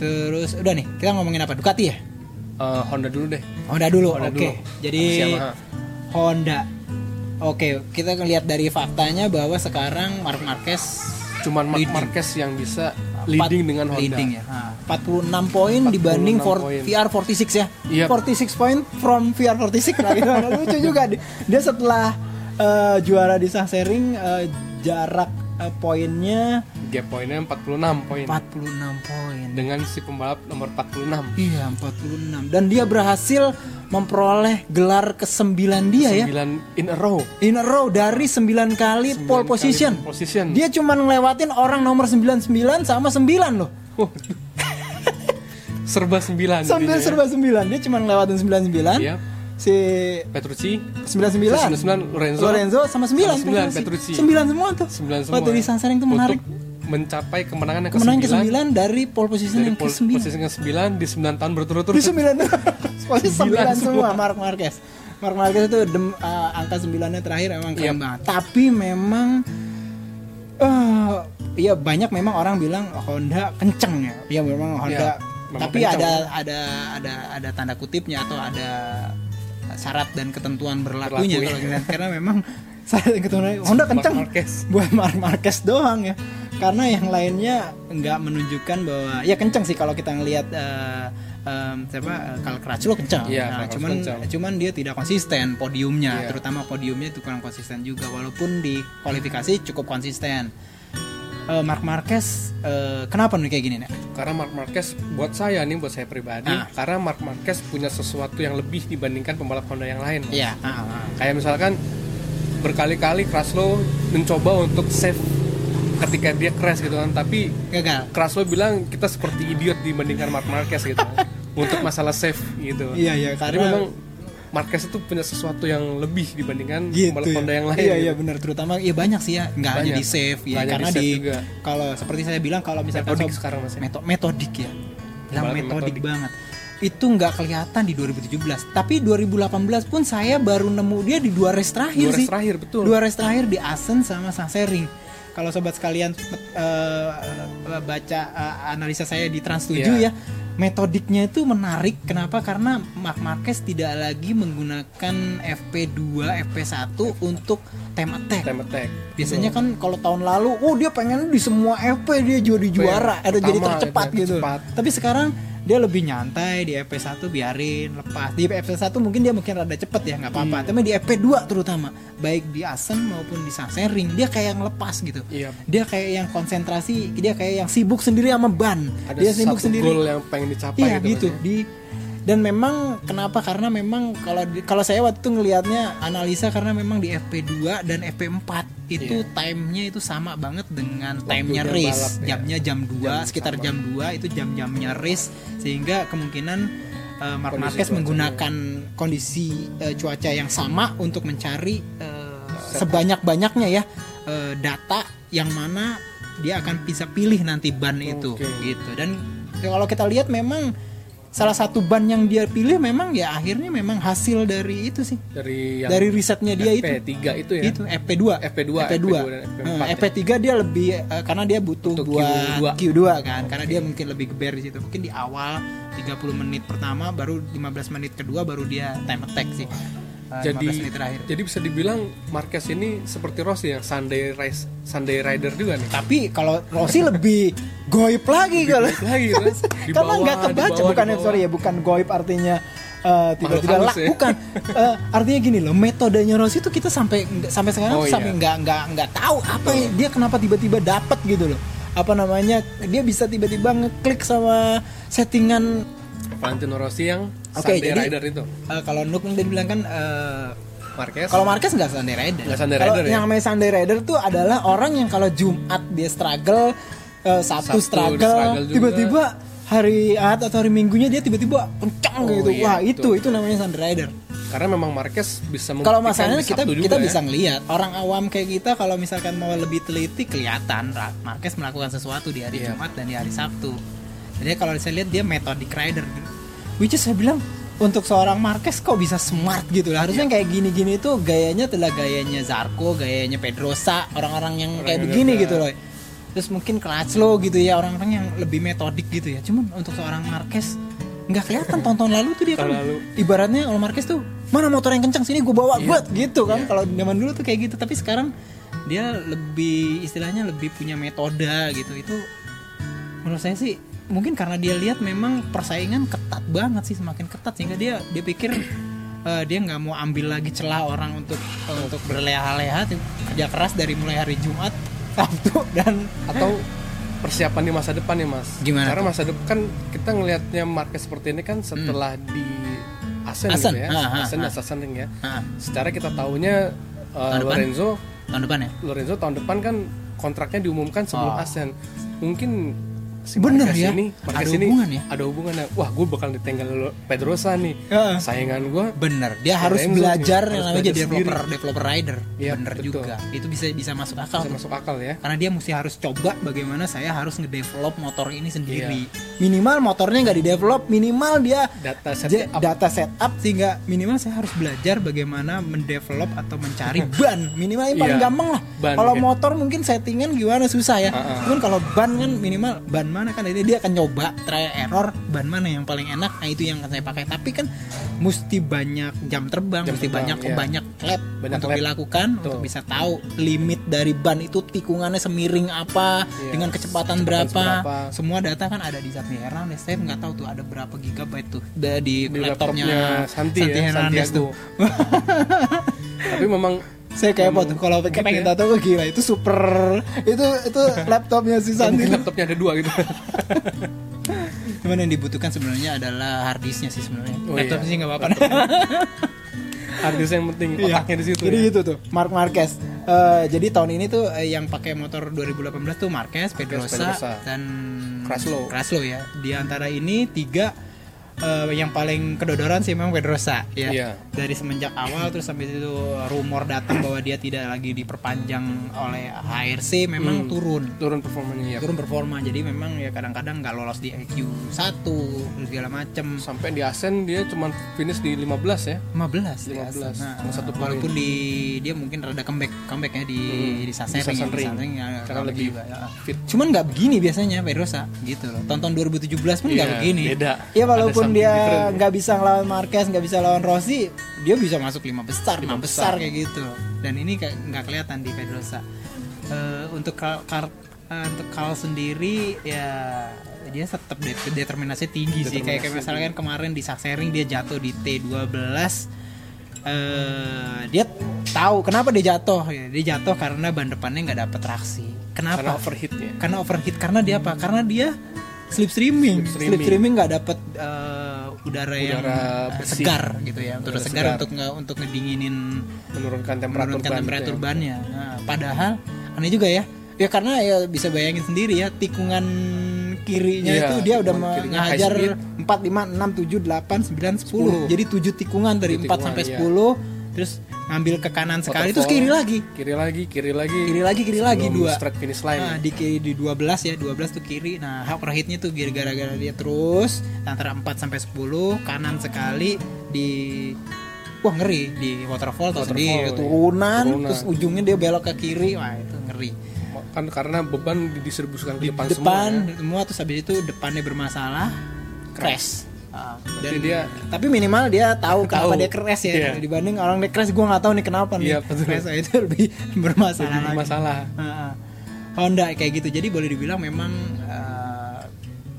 Terus udah nih, kita ngomongin apa? Ducati ya? Eh, Honda dulu deh. Honda dulu. Oke. dulu. Jadi Habis Yamaha. Honda. Oke, kita ngelihat dari faktanya bahwa sekarang Mark Marquez Cuman Mark Leading. Marquez yang bisa leading dengan Honda. leading ya. Nah, 46 poin dibanding 46 for- poin. VR46 ya. Iya. 46 poin from VR46 nah, gitu. lucu juga dia, dia setelah eh, juara di Sahsering eh, jarak eh, poinnya Gap poinnya 46 poin. 46 poin. Dengan si pembalap nomor 46. Iya 46 dan dia berhasil memperoleh gelar ke-9 dia ya 9 in a row. in a row dari 9 kali Sembilan pole kali position. pole position. Dia cuma ngelewatin orang nomor 99 sama 9 loh. Waduh. serba 9 Sambil jadinya. serba 9. Dia cuma ngelewatin 99. Iya. Si Petrucci 99. 99 Lorenzo. Lorenzo sama 9 Sama 9 Petrucci. 9 semua tuh. 9 semua. Waktu di Sansering itu menarik. Untuk mencapai kemenangan yang Kemenangan ke-9 ke-9 dari pole position dari yang pole ke-9. posisi ke-9 di 9 tahun berturut-turut. Di 9 Posisi 9 Sembilan semua semua. Mark Marquez. Mark Marquez itu dem, uh, angka 9-nya terakhir emang keren Yap. banget. Tapi memang eh ya banyak memang orang bilang Honda kenceng ya. Ya memang Honda. Ya, memang tapi kenceng. ada ada ada ada tanda kutipnya atau ada syarat dan ketentuan berlakunya Berlaku, kalau ya. karena memang syarat dan ketentuan Honda Marquez. buat Mark Marquez doang ya. Karena yang lainnya nggak menunjukkan bahwa ya kenceng sih kalau kita ngelihat eh, em, siapa kalau Crutchlow kenceng. Iya, Nah, cuman kenceng. cuman dia tidak konsisten podiumnya. Iya. terutama podiumnya itu kurang konsisten juga. Walaupun di kualifikasi cukup konsisten Eh, Mark Marquez eh, kenapa nih kayak gini nih Karena Mark Marquez buat saya nih, buat saya pribadi, Ah. karena Mark Marquez punya sesuatu yang lebih dibandingkan pembalap Honda yang lain. Iya ah, ah. Kayak misalkan berkali-kali Kraslo mencoba untuk save ketika dia crash gitu kan, tapi gagal Kraslo bilang kita seperti idiot dibandingkan Mark Marquez gitu untuk masalah save gitu. Iya, iya, Jadi karena- memang Marquez itu punya sesuatu yang lebih dibandingkan gitu pembalap ya. Yang lain. Iya gitu. iya benar terutama ya banyak sih ya nggak hanya di save ya karena di kalau seperti saya bilang kalau misalkan Metodik sob- sekarang, Mas, ya. meto- metodik ya bilang metodik, metodik. banget itu nggak kelihatan di 2017 tapi 2018 pun saya baru nemu dia di dua race terakhir Dua race sih terakhir, betul. dua race terakhir di Asen sama Sasering kalau sobat sekalian eh, baca eh, analisa saya di Trans 7 Iya. ya metodiknya itu menarik. Kenapa? Karena Mark Marquez tidak lagi menggunakan FP2 FP1 untuk time attack. Time attack. biasanya kan kalau tahun lalu oh dia pengen di semua FP dia jadi juara. Ada jadi tercepat gitu. tercepat. tapi sekarang dia lebih nyantai di FP1 biarin lepas. Di FP1 mungkin dia mungkin rada cepet ya nggak Hmm. apa-apa tapi di FP2 terutama baik di Asen maupun di Sasering dia kayak yang lepas gitu. Iya. dia kayak yang konsentrasi dia kayak yang sibuk sendiri sama ban. Ada dia sibuk sendiri. goal yang pengen dicapai Iya gitu. gitu. di dan memang kenapa? Karena memang kalau kalau saya waktu itu ngelihatnya analisa karena memang di FP2 dan FP4 itu Iya. timenya itu sama banget dengan Waktunya timenya race balap, ya. jamnya jam 2 Jam sekitar sama. jam 2 itu jam-jamnya race sehingga kemungkinan uh, Mark Kondisi Marquez menggunakan kondisi uh, cuaca yang sama untuk mencari uh, sebanyak-banyaknya ya uh, data yang mana dia akan bisa pilih nanti ban itu Oke. gitu dan kalau kita lihat memang salah satu ban yang dia pilih memang ya akhirnya memang hasil dari itu sih dari yang dari risetnya dia itu FP3 itu ya. itu FP2 FP2, FP2 FP2 dan FP4 Eh, ya. FP3 dia lebih eh, karena dia butuh Untuk buat Q2. Q2 kan karena dia mungkin lebih geber di situ mungkin di awal 30 menit pertama baru 15 menit kedua baru dia time attack sih Eh, jadi 15 menit terakhir jadi bisa dibilang Marquez ini seperti Rossi yang Sunday race Sunday rider juga nih. tapi kalau Rossi lebih goib lagi kalau lagi kan. Karena nggak kebaca bukan di bawah. sorry ya bukan goib artinya eh, tiba-tiba lak ya. bukan Eh, artinya gini loh metodenya Rossi tuh kita sampai sampai sekarang Oh, tuh sampai iya. nggak nggak nggak tahu apa ya, dia kenapa tiba-tiba dapat gitu loh apa namanya dia bisa tiba-tiba ngeklik sama settingan Valentino Rossi yang Oke, Sunday jadi- rider itu. eh, kalau Nuk yang dia bilang kan eh, Marquez. kalau Marquez nggak Sunday Rider. Nggak Sunday Rider ya? yang namanya Sunday Rider tuh adalah orang yang kalau Jumat dia struggle, eh, Sabtu, Sabtu struggle, juga. tiba-tiba hari Ahad atau hari Minggunya dia tiba-tiba kencang Oh, gitu. iya, Wah itu betul. itu namanya Sunday Rider. Karena memang Marquez bisa Kalau masalahnya kita Sabtu kita juga bisa ya. ngelihat orang awam kayak kita kalau misalkan mau lebih teliti kelihatan Marquez melakukan sesuatu di hari Iya. Jumat dan di hari Sabtu. Jadi kalau saya lihat dia metodic rider. Which is saya bilang untuk seorang Marquez kok bisa smart gitu lah. Harusnya Iya. kayak gini-gini tuh gayanya adalah gayanya Zarco, gayanya Pedrosa, orang-orang yang Orang kayak yang begini udah- gitu loh. terus mungkin Crutchlow gitu ya orang-orang yang lebih metodik gitu ya cuman untuk seorang Marquez nggak kelihatan tahun-tahun lalu tuh dia kan lalu. ibaratnya kalau Marquez tuh mana motor yang kencang sini gue bawa Iya. buat gitu kan Iya. kalau zaman dulu tuh kayak gitu tapi sekarang dia lebih istilahnya lebih punya metode gitu itu menurut saya sih mungkin karena dia lihat memang persaingan ketat banget sih semakin ketat sehingga dia dia pikir eh, dia nggak mau ambil lagi celah orang untuk untuk berleha-leha kerja keras dari mulai hari Jumat Sabtu dan atau persiapan di masa depan ya mas? Gimana karena masa depan kan kita ngelihatnya Marquez seperti ini kan setelah di Asen, Asen, gitu ya. Ah, ah, Asen ah. Asen ya. Nah, secara kita tahunya uh, Tahun depan? Lorenzo tahun depan ya? Lorenzo tahun depan kan kontraknya diumumkan sebelum Oh. Asen. Mungkin si Bener ya? ini Ada Marquez ini hubungan ya? ada hubungannya wah gue bakal ditinggal lo- Pedrosa nih Heeh. saingan gue bener dia harus belajar yang namanya jadi developer developer rider Iya, bener betul. juga itu bisa bisa masuk akal bisa tuh. masuk akal ya karena dia mesti harus coba bagaimana saya harus ngedevelop motor ini sendiri Iya. minimal motornya nggak didevelop minimal dia data setup data setup sehingga minimal saya harus belajar bagaimana mendevelop atau mencari ban minimal yang paling Iya, gampang lah kalau ya. motor mungkin settingan gimana susah ya Ah, ah. cuman kalau ban kan minimal ban mana kan ini dia akan nyoba try error ban mana yang paling enak nah itu yang akan saya pakai tapi kan mesti banyak jam terbang Jam mesti terbang, banyak iya. banyak lap Banyak untuk lap. dilakukan Betul. untuk bisa tahu limit dari ban itu tikungannya semiring apa Iya. dengan kecepatan Kecepatan berapa seberapa. semua data kan ada di Zat Hernandez saya nggak tahu tuh ada berapa gigabyte tuh di, di laptopnya laptopnya Santi, ya Hernandez Santiago tuh tapi memang saya kayak apa tuh kalau pengen ya. tahu gila itu super itu itu laptopnya si Santi laptopnya ada dua gitu cuman yang dibutuhkan sebenarnya adalah hard disknya sih sebenarnya Oh, laptop iya. sih nggak apa-apa harddisk yang penting Iya. otaknya di situ Jadi ya. gitu tuh, Mark Marquez. Eh, jadi tahun ini tuh eh, yang pakai motor 2018 tuh Marquez, Pedrosa, Pedrosa. dan Kraslow. Kraslow ya. Di antara ini tiga eh, yang paling kedodoran sih memang Pedrosa ya. Iya. Dari semenjak awal terus sampai itu rumor datang bahwa dia tidak lagi diperpanjang oleh HRC memang Hmm. turun. turun performanya ya Turun performa. Jadi memang ya kadang-kadang nggak lolos di IQ 1 terus segala macem sampai di Asen dia cuma finish di 15 ya 15 di 15, Aston. Nah, cuma satu poin. walaupun di dia mungkin rada comeback comebacknya di Hmm, di Sasering, di ya, Sasering. di Sasering ya, Karena lebih juga, ya. fit. cuman nggak begini biasanya Pedrosa gitu loh tonton 2017 pun nggak Iya, begini beda. ya walaupun Ada dia different. nggak bisa ngelawan Marquez nggak bisa lawan Rossi dia bisa masuk lima besar lima besar besar. kayak gitu. Dan ini nggak kelihatan di Pedrosa. Eh, untuk Carl, Carl- eh, untuk Carl sendiri ya dia tetap de- determinasi tinggi sih. Kayak, kayak misalnya kan kemarin di Sachsenring dia jatuh di T12 eh dia tahu kenapa dia jatuh. Ya dia jatuh karena ban depannya nggak dapet traksi karena kenapa overheat ya. Karena overheat. Karena dia apa? Karena dia slipstreaming Slipstreaming. slipstreaming nggak dapet eh, udara, yang Udara eh, bersih. segar gitu ya udara Udara segar, segar. untuk nggak untuk ngedinginin menurunkan temperatur menurunkan ban temperatur gitu ya. bannya nah, padahal aneh juga ya ya karena ya bisa bayangin sendiri ya tikungan kirinya Iya, itu dia udah menghajar speed. 4 5 6 7 8 9 10 jadi 7 tikungan dari 4 Tujuh tikungan, sampai iya. 10 terus ngambil ke kanan sekali terus kiri lagi. Kiri lagi kiri lagi. Kiri lagi kiri lagi dua. straight finish line. Nah, di di 12 ya 12 tuh kiri. Nah overheatnya tuh gara-gara dia terus antara 4 sampai 10 kanan sekali di wah ngeri. Di waterfall terus di Waterfall, ya. turunan, Turunan. terus ujungnya dia belok ke kiri. Wah itu ngeri. Kan karena beban didistribusikan ke di depan, depan, semua ya. semua terus habis itu depannya bermasalah crash Ah, Jadi dia tapi minimal dia tahu kenapa Tahu. dia crash ya Iya. dibanding orang dia crash gue nggak tahu nih kenapa nih Iya, betul. crash itu lebih bermasalah Lebih lagi. bermasalah. Heeh. Honda kayak gitu jadi boleh dibilang memang eh,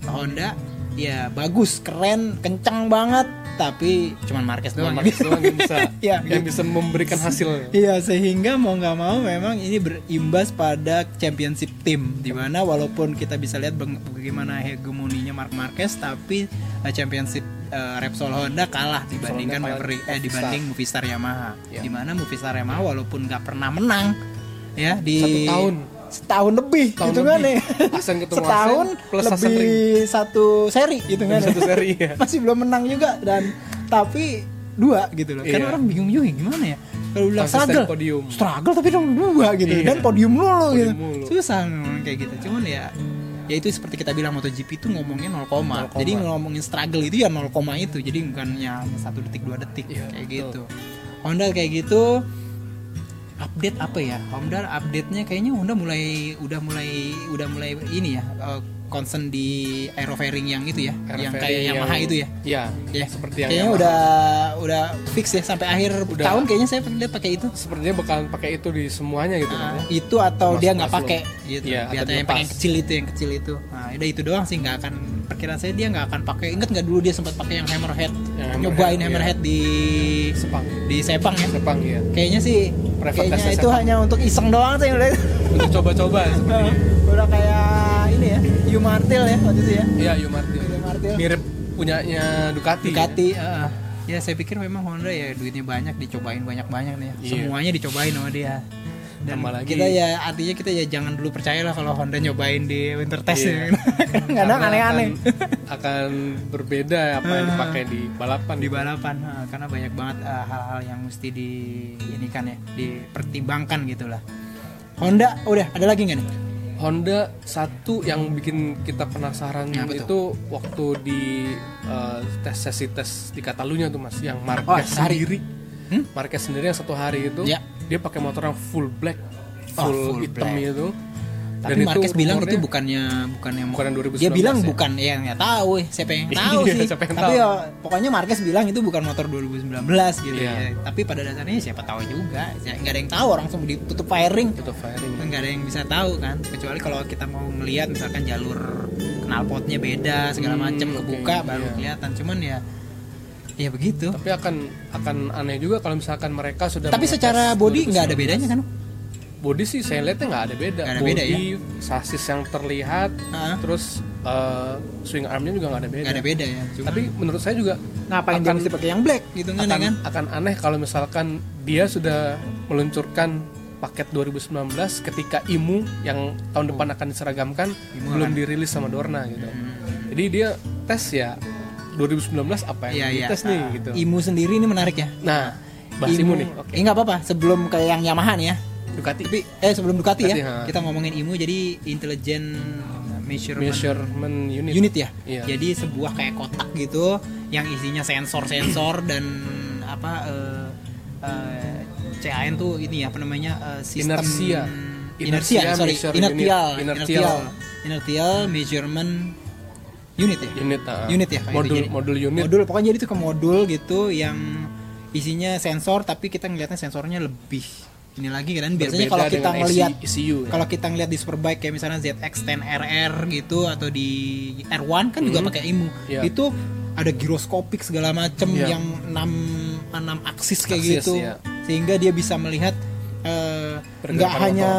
Honda ya bagus keren kencang banget tapi cuman Marquez doang Marquez gitu. doang yang bisa Iya, yang bisa memberikan hasil Iya sehingga mau nggak mau memang ini berimbas pada championship team di mana walaupun kita bisa lihat bagaimana hegemoninya Mark Marquez tapi eh, championship eh, Repsol Honda kalah dibandingkan Honda Maverick eh dibanding Movistar Yamaha Ya. di mana Movistar Yamaha walaupun nggak pernah menang ya di Satu tahun. Setahun lebih Setahun gitu kan ya Asen ketemu setahun Asen plus Asen lebih ring. satu seri gitu kan Satu seri, ya. masih belum menang juga dan tapi dua gitu loh kan Iya. orang bingung juga gimana ya kalau bilang struggle podium. struggle tapi dong dua gitu Iya. dan podium mulu gitu mulu. susah memang kayak gitu cuman ya ya itu seperti kita bilang MotoGP itu ngomongnya 0, 0, jadi ngomongin struggle itu ya 0, itu jadi bukannya satu detik dua detik Iya, kayak betul. gitu Honda kayak gitu update apa ya? Honda update-nya kayaknya Honda mulai udah mulai udah mulai ini ya eh, concern di aerofairing yang itu ya yang kayak Yamaha yang- itu ya? ya ya seperti yang kayaknya Yamaha. udah udah fix ya sampai akhir Udah. tahun kayaknya saya lihat pakai itu. Sepertinya bakalan pakai itu di semuanya gitu kan Nah, ya. itu atau Termasuk dia nggak pakai gitu. Iya, atau yang pengen kecil itu yang kecil itu. Nah udah itu doang sih nggak akan perkiraan saya dia nggak akan pakai. Inget nggak dulu dia sempat pakai yang hammerhead? Yang nyobain hammerhead, hammerhead di Sepang. di Sepang ya? Sepang ya kayaknya sih Private kayaknya itu Sepang. hanya untuk iseng doang sih udah untuk coba-coba udah kayak ini ya Yu Martil ya waktu itu ya iya Yu Martin Yu Martil mirip punyanya Ducati Ducati heeh. ya saya pikir memang Honda ya duitnya banyak dicobain banyak-banyak nih ya. Iya. semuanya dicobain sama dia dan Tambah lagi- kita ya artinya kita ya jangan dulu percayalah kalau Honda nyobain di winter test Iya. ya karena aneh-aneh akan, akan berbeda apa yang Ah. dipakai di balapan di balapan heeh, karena banyak banget eh, hal-hal yang mesti di ini kan ya dipertimbangkan gitulah Honda udah ada lagi nggak nih Honda satu yang bikin kita penasaran Ya, betul. itu waktu di eh, tes sesi tes di Catalunya tuh mas yang Oh, Marquez sehari. sendiri Hmm? Marquez sendiri yang satu hari itu Ya. dia pakai motor yang full black Oh, full, full hitam black. itu tapi Marquez bilang itu bukannya bukannya Bukan yang 2019 dia bilang ya? bukan ya nggak tahu eh. siapa yang tahu sih siapa yang tapi tahu. ya pokoknya Marquez bilang itu bukan motor 2019 gitu Iya. ya tapi pada dasarnya siapa tahu juga Ya, nggak ada yang tahu orang langsung ditutup firing itu firing nggak ada yang bisa tahu kan kecuali kalau kita mau ngelihat misalkan jalur knalpotnya beda segala Hmm, macem oke, kebuka baru iya. kelihatan cuman ya ya begitu tapi akan akan aneh juga kalau misalkan mereka sudah tapi secara body nggak ada 2019. bedanya kan body sih saya lihatnya nggak ada beda Nggak ada body beda ya? sasis yang terlihat Heeh. terus eh, swing armnya juga nggak ada beda nggak ada beda ya Cuma tapi menurut saya juga ngapain dia akan- mesti pakai yang black gitu kan akan kan akan aneh kalau misalkan dia sudah meluncurkan paket 2019 ketika IMU yang tahun depan akan diseragamkan IMU belum akan- dirilis sama Dorna gitu. Hmm. Jadi dia tes ya 2019 apa yang iya. dites nih Ah, gitu. Imu sendiri ini menarik ya. Nah, bahas IMU nih. Oke. Eh nggak apa-apa. Sebelum kayak yang Yamaha nih ya. Ducati Tapi eh sebelum Ducati, Ducati, ya. ha. Kita ngomongin Imu jadi intelligent measurement measurement unit. unit ya. Iya. Jadi sebuah kayak kotak gitu yang isinya sensor-sensor dan apa eh eh, CAN tuh ini ya apa namanya eh, sistem Inersia. inersia, Inersia sorry inertial, inertial Inertial. inertial measurement unit ya Unit, ah. unit ya modul. Jadi- modul unit. modul pokoknya jadi itu ke modul gitu yang isinya sensor tapi kita ngelihatnya sensornya lebih ini lagi kan biasanya kalau kita ngelihat ya. kalau kita ngelihat di superbike kayak misalnya ZX10RR gitu atau di R1 kan juga Mhm. pakai IMU Iya. itu ada giroskopik segala macem Iya. yang 6 enam aksis kayak Aksis, gitu iya. sehingga dia bisa melihat Pergerakan nggak motor. hanya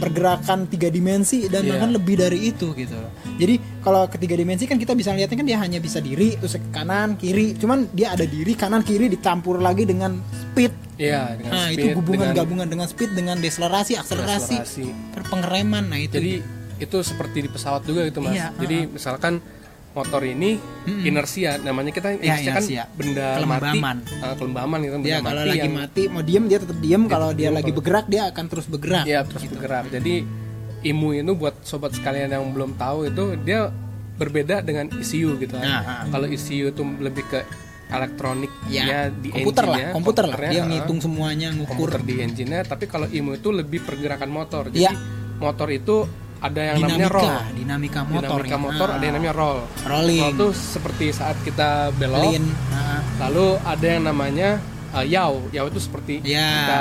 pergerakan tiga dimensi dan Iya. bahkan lebih dari itu gitu loh. Jadi kalau ketiga dimensi kan kita bisa lihatnya kan dia hanya bisa diri terus ke kanan kiri, cuman dia ada diri kanan kiri dicampur lagi dengan speed. Iya, dengan Nah, speed, itu hubungan dengan gabungan dengan speed dengan deselerasi, akselerasi, akselerasi. pengereman. Nah, itu Jadi itu seperti di pesawat juga gitu mas. Iya, Jadi misalkan motor ini Mm-mm. inersia, namanya kita Ya, inersia kan inersia. benda Kelembaman. mati, Ah, kelembaman gitu. benda kalau mati lagi yang mati mau diem dia tetap diem, kalau dia diem, lagi kalau- bergerak dia akan terus bergerak. ya terus Gitu. bergerak. Jadi IMU itu buat sobat sekalian yang belum tahu itu dia berbeda dengan ECU gitu kan. Nah, ah. Kalau ECU itu lebih ke elektroniknya Ya, di komputer lah, komputer lah. Dia ah. ngitung semuanya, ngukur komputer di engine-nya tapi kalau IMU itu lebih pergerakan motor jadi Iya. motor itu ada yang namanya dinamika, roll. dinamika motor. dinamika ya. motor ada yang namanya roll. Rolling, roll itu seperti saat kita belok. Lean. Nah, lalu ada yang namanya uh, yaw. Yaw itu seperti ya, kita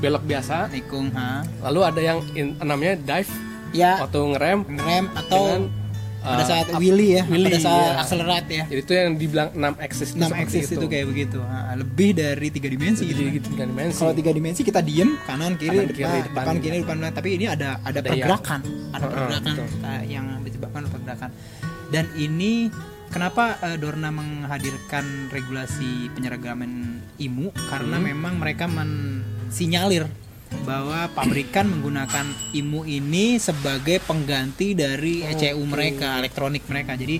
belok biasa. Nikung, ha. lalu ada yang in- namanya dive. Ya, waktu ngerem. Rem atau dengan pada uh, saat up- wheelie ya, wheelie, pada saat iya. akselerate ya. jadi itu yang dibilang 6 axis 6 itu seperti axis itu. kayak begitu. Nah, lebih dari tiga dimensi gitu. kan. dengan dimensi Kalau tiga dimensi kita diem kanan kiri Kanan, depan, kiri, depan, depan. kiri depan belakang. tapi ini ada ada, Ada pergerakan, ada Heeh, pergerakan betul. uh, yang oleh pergerakan. Dan ini kenapa uh, Dorna menghadirkan regulasi penyeragaman IMU karena Hmm. memang mereka mensinyalir bahwa pabrikan menggunakan IMU ini sebagai pengganti dari ECU mereka, elektronik mereka. Jadi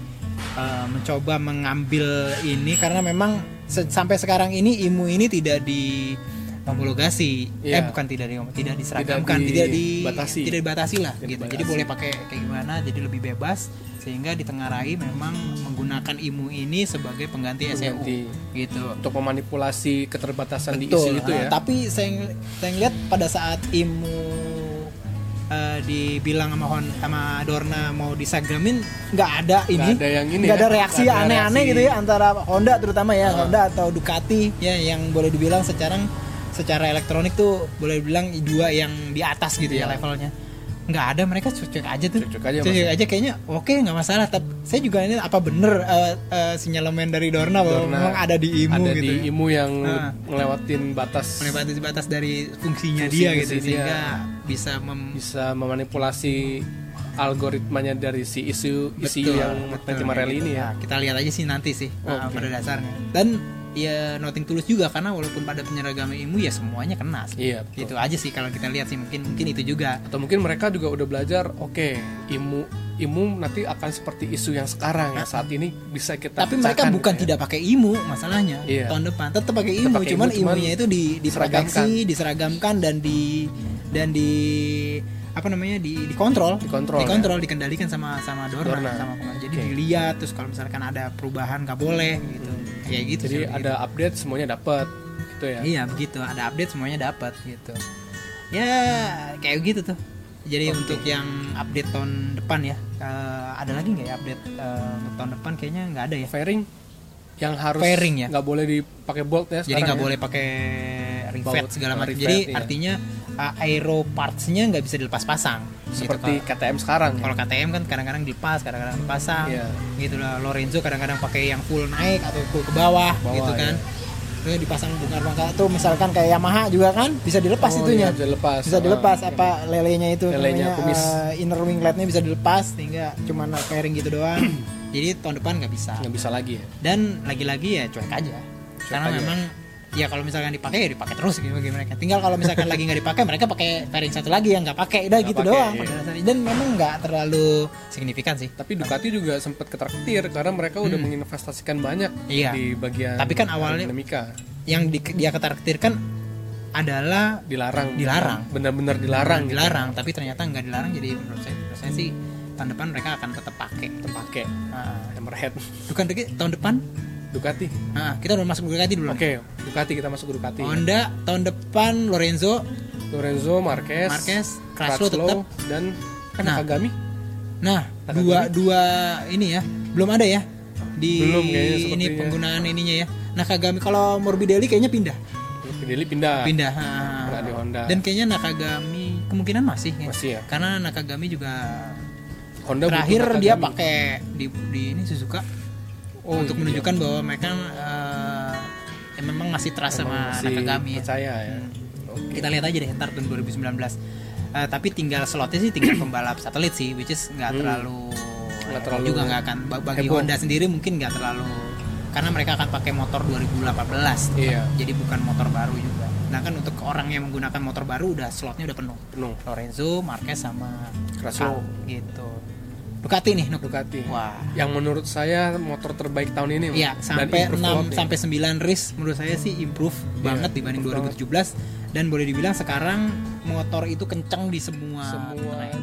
uh, mencoba mengambil ini karena memang se- sampai sekarang ini IMU ini tidak di homologasi eh Iya. bukan tidak di tidak diseragamkan Tidak tidak, di dibatasi. tidak dibatasi lah Tidak gitu jadi dibatasi. boleh pakai kayak gimana jadi lebih bebas sehingga ditengarai memang menggunakan IMU ini sebagai pengganti, Pengganti. gitu untuk memanipulasi keterbatasan di Betul. isu itu ya Nah, tapi saya saya ngeliat pada saat IMU eh, dibilang sama Hon sama Dorna mau disagramin nggak ada ini ada yang ini nggak ya, ada reaksi nggak aneh-aneh gitu ya antara Honda terutama ya Ah. Honda atau Ducati ya yang boleh dibilang secara secara elektronik tuh boleh dibilang dua yang di atas gitu ya Iya. levelnya nggak ada mereka cuek aja tuh Cuek-cuek aja, Mas. aja kayaknya oke nggak masalah tapi saya juga ini apa bener eh, eh, sinyalemen dari Dorna bahwa Dorna memang ada di IMU ada gitu di ya IMU yang Ah. ngelewatin batas melewati batas dari fungsinya Fungsi- dia gitu dia. sehingga bisa mem bisa memanipulasi algoritmanya dari si isu isu yang pencemar rel ini ya Nah, kita lihat aja sih nanti sih uh, Oke. pada dasarnya dan ya noting tulus juga karena walaupun pada penyeragaman ilmu ya semuanya kena sih. Iya, betul. itu aja sih kalau kita lihat sih mungkin mungkin itu juga atau mungkin mereka juga udah belajar oke imu imu nanti akan seperti isu yang sekarang ya saat ini bisa kita tapi mereka bukan gitu ya. tidak pakai imu masalahnya Iya. tahun depan tetap pakai Tetap pakai cuman IMU, cuman imunya itu di diseragamkan. diseragamkan dan di dan di apa namanya di dikontrol Dikontrol, dikontrol dikendalikan sama sama Dorna, Dorna. sama jadi Oke. dilihat terus kalau misalkan ada perubahan nggak boleh gitu kayak gitu jadi sih, ada update semuanya dapat gitu ya Iya begitu, ada update semuanya dapat gitu. Ya kayak gitu tuh. Jadi Oke. untuk yang update tahun depan ya, eh, ada lagi nggak ya update eh, untuk tahun depan? Kayaknya nggak ada ya. fairing yang harus Fairing ya? nggak boleh dipakai bolt ya Jadi nggak ya. boleh pakai ring fat segala macam. Jadi iya. artinya eh, aero partsnya nggak bisa dilepas pasang. Gitu, seperti kalau- KTM sekarang ya. kalau KTM kan kadang-kadang dilepas, kadang-kadang dipasang, Iya. gitu lah. Lorenzo kadang-kadang pakai yang full naik atau full ke bawah, Bawah, gitu kan. iya. Terus dipasang bongkar-bongkar tuh misalkan kayak Yamaha juga kan bisa dilepas Oh, itunya. iya, bisa dilepas. Bisa dilepas Ah, apa lelenya itu Lelenya, namanya, kumis. eh, inner wingletnya bisa dilepas sehingga cuman fairing gitu doang. Jadi tahun depan nggak bisa. nggak bisa lagi ya Dan lagi-lagi ya cuek aja. Karena aja. memang ya kalau misalkan dipakai ya dipakai terus gitu bagi mereka. Tinggal kalau misalkan lagi nggak dipakai mereka pakai fairing satu lagi yang nggak pakai udah gitu pakai, doang iya. Dan memang nggak terlalu signifikan sih. tapi Ducati juga sempat ketraktir karena mereka udah menginvestasikan banyak Hmm. Iya. di bagian Tapi kan awalnya- dinamika Yang di- dia ketargetirkan adalah dilarang Dilarang. benar-benar dilarang gitu. dilarang, tapi ternyata nggak dilarang jadi menurut saya, menurut saya sih tahun depan mereka akan tetap pakai. terpakai Nah, hammerhead bukan tahun depan Ducati Nah, kita udah masuk Ducati dulu. oke Ducati kita masuk ke Ducati Honda tahun depan Lorenzo, Lorenzo Marquez Marquez, Crutchlow tetap. dan kan Nah. Nakagami Nah, Nakagami. dua dua ini ya, belum ada ya di Belum kayaknya ini penggunaan ininya ya. Nakagami kalau Morbidelli kayaknya pindah, Pirelli pindah pindah. ah. Pernah di Honda. Dan kayaknya Nakagami kemungkinan masih ya. Masih ya? Karena Nakagami juga Honda terakhir dia pakai di, di ini Suzuka Oh, untuk iya. menunjukkan bahwa mereka eh, ya memang masih trust sama Nakagami ya. percaya ya Hmm. kita lihat aja deh ntar tahun 2019 Eh, tapi tinggal slotnya sih tinggal pembalap satelit sih which is nggak Hmm. terlalu Nggak terlalu juga nggak akan ba- bagi heboh. Honda sendiri mungkin nggak terlalu karena mereka akan pakai motor 2018 tetap. Iya. jadi bukan motor baru juga nah kan untuk orang yang menggunakan motor baru udah slotnya udah penuh penuh Lorenzo Marquez sama. Cal, gitu Ducati nih Nuk. Ducati wah yang menurut saya motor terbaik tahun ini Iya, sampai improve 6 banget nih. sampai 9 race menurut saya sih improve banget dibanding improve 2017 dan boleh dibilang sekarang motor itu kencang di semua semua track.